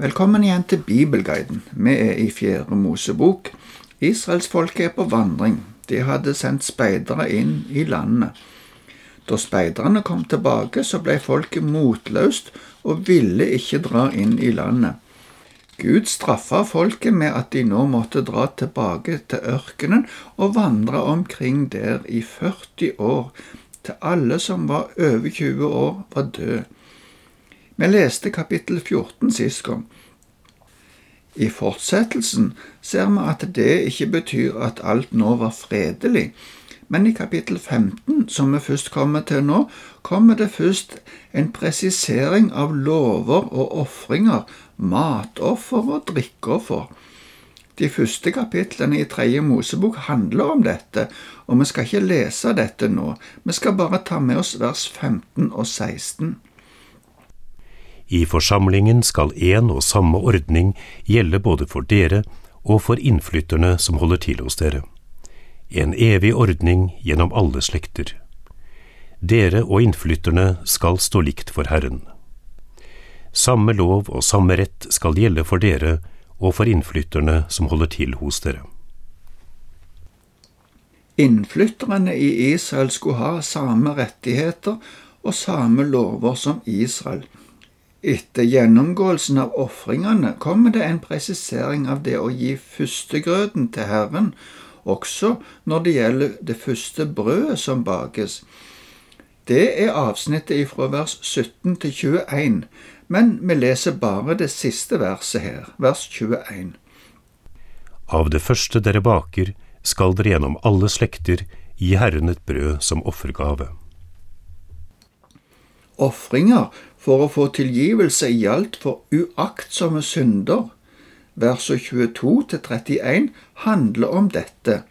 Velkommen igjen til Bibelguiden. Vi er i Fjerde Mosebok. Israelsfolket er på vandring. De hadde sendt speidere inn i landet. Da speiderne kom tilbake, så ble folket motløst og ville ikke dra inn i landet. Gud straffa folket med at de nå måtte dra tilbake til ørkenen og vandre omkring der i 40 år, til alle som var over 20 år, var døde. Vi leste kapittel 14 sist gang. I fortsettelsen ser vi at det ikke betyr at alt nå var fredelig, men i kapittel 15, som vi først kommer til nå, kommer det først en presisering av lover og ofringer matoffer og drikkeoffer. De første kapitlene i Tredje Mosebok handler om dette, og vi skal ikke lese dette nå, vi skal bare ta med oss vers 15 og 16. I forsamlingen skal én og samme ordning gjelde både for dere og for innflytterne som holder til hos dere. En evig ordning gjennom alle slekter. Dere og innflytterne skal stå likt for Herren. Samme lov og samme rett skal gjelde for dere og for innflytterne som holder til hos dere. Innflytterne i Israel skulle ha samme rettigheter og samme lover som Israel. Etter gjennomgåelsen av ofringene kommer det en presisering av det å gi førstegrøten til Herren, også når det gjelder det første brødet som bakes. Det er avsnittet fra vers 17 til 21, men vi leser bare det siste verset her, vers 21. Av det første dere baker, skal dere gjennom alle slekter gi Herren et brød som offergave. Ofringer for å få tilgivelse gjaldt for uaktsomme synder. Versene 22 til 31 handler om dette.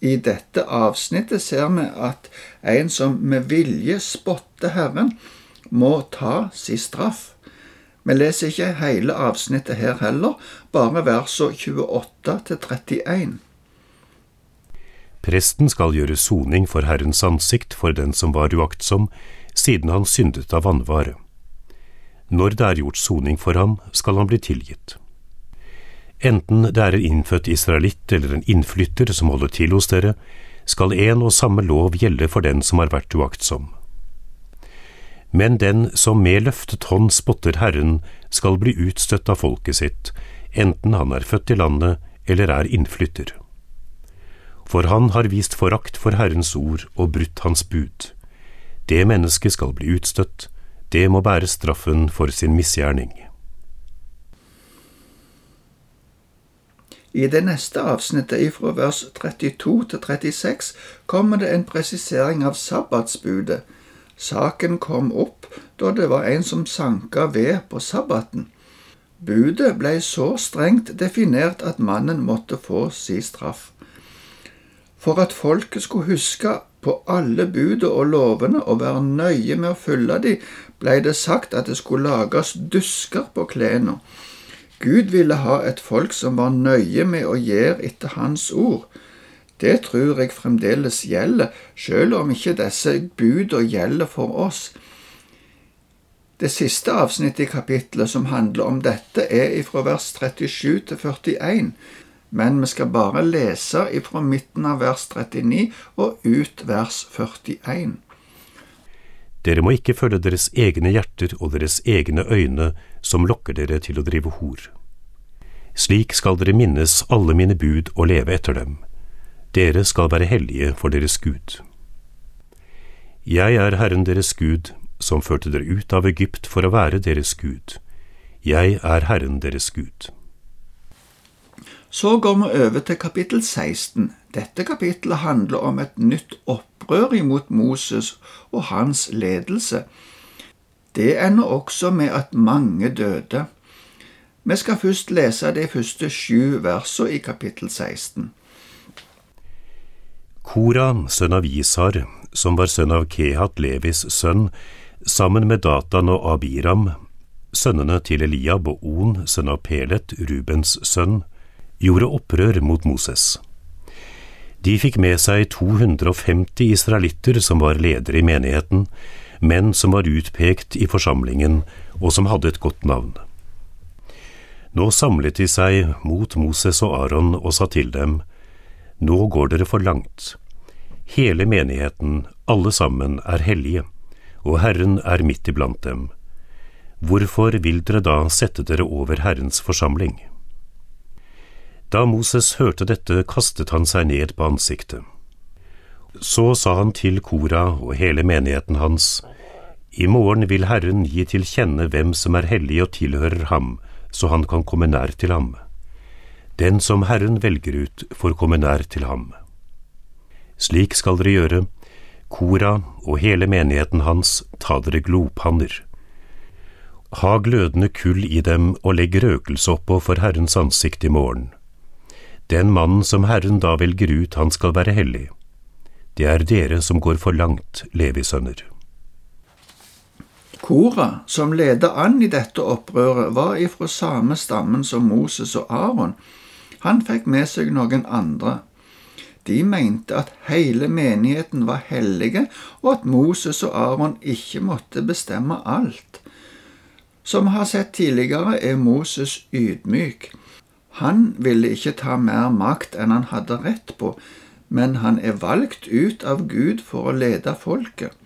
I dette avsnittet ser vi at en som med vilje spotter Herren, må ta sin straff. Vi leser ikke hele avsnittet her heller, bare versene 28 til 31. Presten skal gjøre soning for Herrens ansikt for den som var uaktsom, siden han syndet av vanvare. Når det er gjort soning for ham, skal han bli tilgitt. Enten det er en innfødt israelitt eller en innflytter som holder til hos dere, skal en og samme lov gjelde for den som har vært uaktsom. Men den som med løftet hånd spotter Herren, skal bli utstøtt av folket sitt, enten han er født i landet eller er innflytter. For han har vist forakt for Herrens ord og brutt hans bud. Det mennesket skal bli utstøtt, det må bære straffen for sin misgjerning. I det neste avsnittet ifra vers 32 til 36 kommer det en presisering av sabbatsbudet Saken kom opp da det var en som sanka ved på sabbaten. Budet ble så strengt definert at mannen måtte få si straff. For at folket skulle huske på alle budene og lovene og være nøye med å følge de, ble det sagt at det skulle lages dusker på klærne. Gud ville ha et folk som var nøye med å gjøre etter Hans ord. Det tror jeg fremdeles gjelder, selv om ikke disse budene gjelder for oss. Det siste avsnittet i kapittelet som handler om dette, er fra vers 37 til 41, men vi skal bare lese ifra midten av vers 39 og ut vers 41. Dere må ikke følge deres egne hjerter og deres egne øyne som lokker dere til å drive hor. Slik skal dere minnes alle mine bud og leve etter dem dere skal være hellige for deres Gud. Jeg er Herren deres Gud, som førte dere ut av Egypt for å være deres Gud. Jeg er Herren deres Gud. Så går vi over til kapittel 16. Dette kapittelet handler om et nytt opprør imot Moses og hans ledelse. Det ender også med at mange døde. Vi skal først lese de første sju versene i kapittel 16. Koran, sønn av Isar, som var sønn av Kehat Levis sønn, sammen med Datan og Abiram, sønnene til Eliab og On, sønn av Pelet, Rubens sønn, gjorde opprør mot Moses. De fikk med seg 250 israelitter som var ledere i menigheten, menn som var utpekt i forsamlingen og som hadde et godt navn. Nå samlet de seg mot Moses og Aron og sa til dem, Nå går dere for langt. Hele menigheten, alle sammen, er hellige, og Herren er midt iblant dem. Hvorfor vil dere da sette dere over Herrens forsamling? Da Moses hørte dette, kastet han seg ned på ansiktet. Så sa han til Kora og hele menigheten hans, I morgen vil Herren gi til kjenne hvem som er hellig og tilhører ham, så han kan komme nær til ham. Den som Herren velger ut, får komme nær til ham. Slik skal dere gjøre, Kora og hele menigheten hans, ta dere glopanner. Ha glødende kull i dem og legg røkelse oppå for Herrens ansikt i morgen. Den mannen som Herren da velger ut, han skal være hellig. Det er dere som går for langt, Levi sønner. Kora, som ledet an i dette opprøret, var ifra samme stammen som Moses og Aron. Han fikk med seg noen andre. De mente at hele menigheten var hellige, og at Moses og Aron ikke måtte bestemme alt. Som vi har sett tidligere, er Moses ydmyk. Han ville ikke ta mer makt enn han hadde rett på, men han er valgt ut av Gud for å lede folket.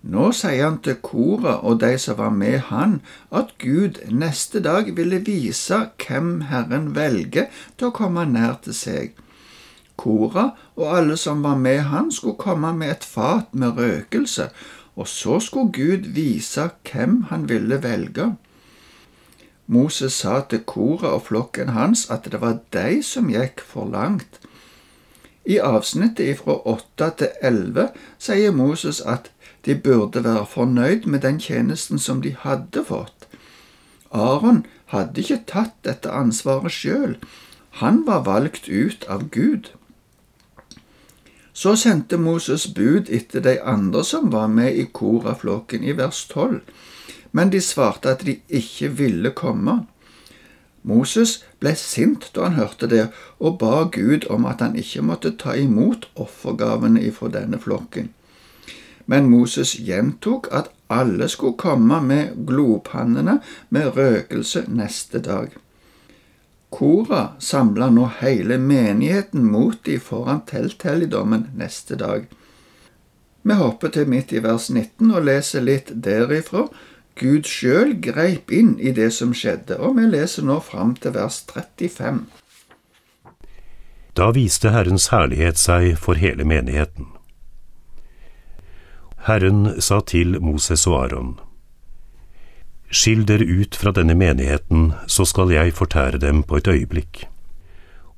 Nå sier han til koret og de som var med han, at Gud neste dag ville vise hvem Herren velger til å komme nær til seg. Kora og alle som var med han, skulle komme med et fat med røkelse, og så skulle Gud vise hvem han ville velge. Moses sa til koret og flokken hans at det var de som gikk for langt. I avsnittet fra 8 til 11 sier Moses at de burde være fornøyd med den tjenesten som de hadde fått. Aron hadde ikke tatt dette ansvaret sjøl. Han var valgt ut av Gud. Så sendte Moses bud etter de andre som var med i Koraflokken i vers 12, men de svarte at de ikke ville komme. Moses ble sint da han hørte det, og ba Gud om at han ikke måtte ta imot offergavene ifra denne flokken men Moses gjentok at alle skulle komme med glopannene med røkelse neste dag. Kora samla nå hele menigheten mot de foran telthelligdommen neste dag. Vi hopper til midt i vers 19 og leser litt derifra. Gud sjøl greip inn i det som skjedde, og vi leser nå fram til vers 35. Da viste Herrens herlighet seg for hele menigheten. Herren sa til Moses og Aron, Skill dere ut fra denne menigheten, så skal jeg fortære dem på et øyeblikk.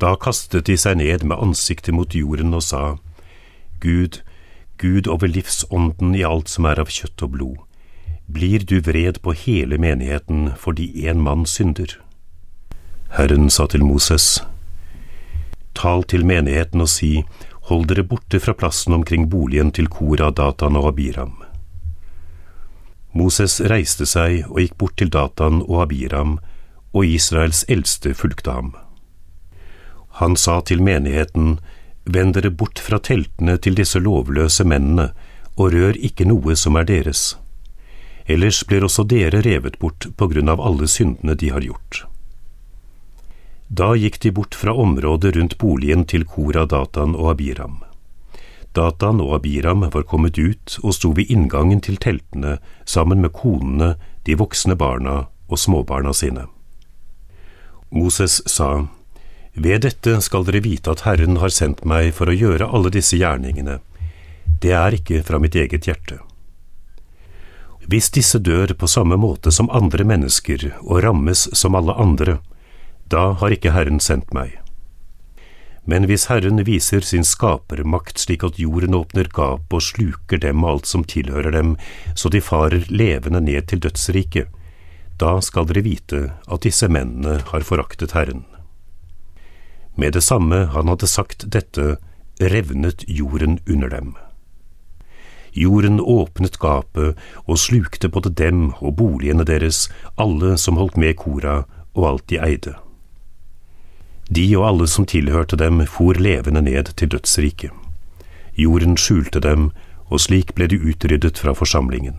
Da kastet de seg ned med ansiktet mot jorden og sa, Gud, Gud over livsånden i alt som er av kjøtt og blod, blir du vred på hele menigheten fordi en mann synder? Herren sa til Moses, Tal til menigheten og si, Hold dere borte fra plassen omkring boligen til Kora, Datan og Abiram. Moses reiste seg og gikk bort til Datan og Abiram, og Israels eldste fulgte ham. Han sa til menigheten, Vend dere bort fra teltene til disse lovløse mennene, og rør ikke noe som er deres. Ellers blir også dere revet bort på grunn av alle syndene de har gjort. Da gikk de bort fra området rundt boligen til Kora, Datan og Abiram. Datan og Abiram var kommet ut og sto ved inngangen til teltene sammen med konene, de voksne barna og småbarna sine. Moses sa, Ved dette skal dere vite at Herren har sendt meg for å gjøre alle disse gjerningene. Det er ikke fra mitt eget hjerte. Hvis disse dør på samme måte som andre mennesker og rammes som alle andre, da har ikke Herren sendt meg. Men hvis Herren viser sin skapermakt slik at jorden åpner gap og sluker dem og alt som tilhører dem, så de farer levende ned til dødsriket, da skal dere vite at disse mennene har foraktet Herren. Med det samme han hadde sagt dette, revnet jorden under dem. Jorden åpnet gapet og slukte både dem og boligene deres, alle som holdt med Kora og alt de eide. De og alle som tilhørte dem, for levende ned til dødsriket. Jorden skjulte dem, og slik ble de utryddet fra forsamlingen.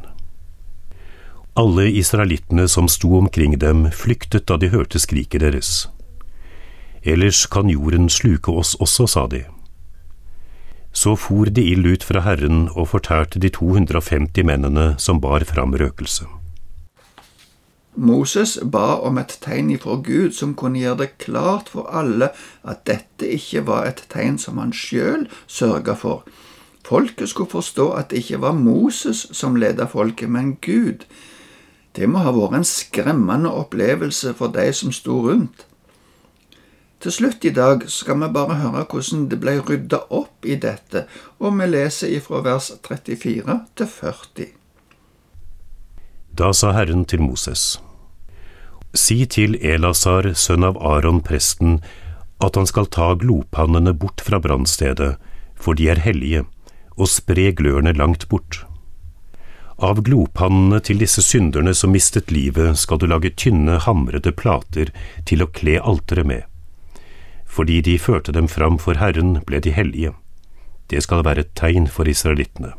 Alle israelittene som sto omkring dem, flyktet da de hørte skriket deres. Ellers kan jorden sluke oss også, sa de. Så for det ild ut fra Herren og fortærte de 250 mennene som bar fram røkelse. Moses ba om et tegn ifra Gud som kunne gjøre det klart for alle at dette ikke var et tegn som han sjøl sørga for. Folket skulle forstå at det ikke var Moses som leda folket, men Gud. Det må ha vært en skremmende opplevelse for de som sto rundt. Til slutt i dag skal vi bare høre hvordan det ble rydda opp i dette, og vi leser ifra vers 34 til 40. Da sa Herren til Moses, Si til Elasar, sønn av Aron presten, at han skal ta glopannene bort fra brannstedet, for de er hellige, og spre glørne langt bort. Av glopannene til disse synderne som mistet livet, skal du lage tynne, hamrede plater til å kle alteret med. Fordi de førte dem fram for Herren, ble de hellige. Det skal være et tegn for israelittene.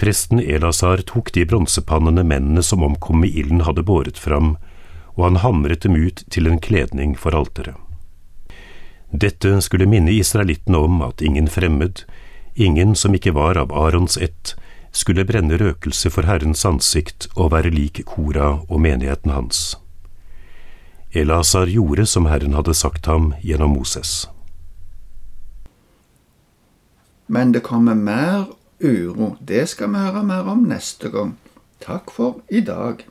Presten Elasar tok de bronsepannene mennene som omkom med ilden hadde båret fram, og han hamret dem ut til en kledning for alteret. Dette skulle minne israelittene om at ingen fremmed, ingen som ikke var av Arons ett, skulle brenne røkelse for Herrens ansikt og være lik Kora og menigheten hans. Elasar gjorde som Herren hadde sagt ham gjennom Moses. Men det kommer mer uro. Det skal vi høre mer om neste gang. Takk for i dag.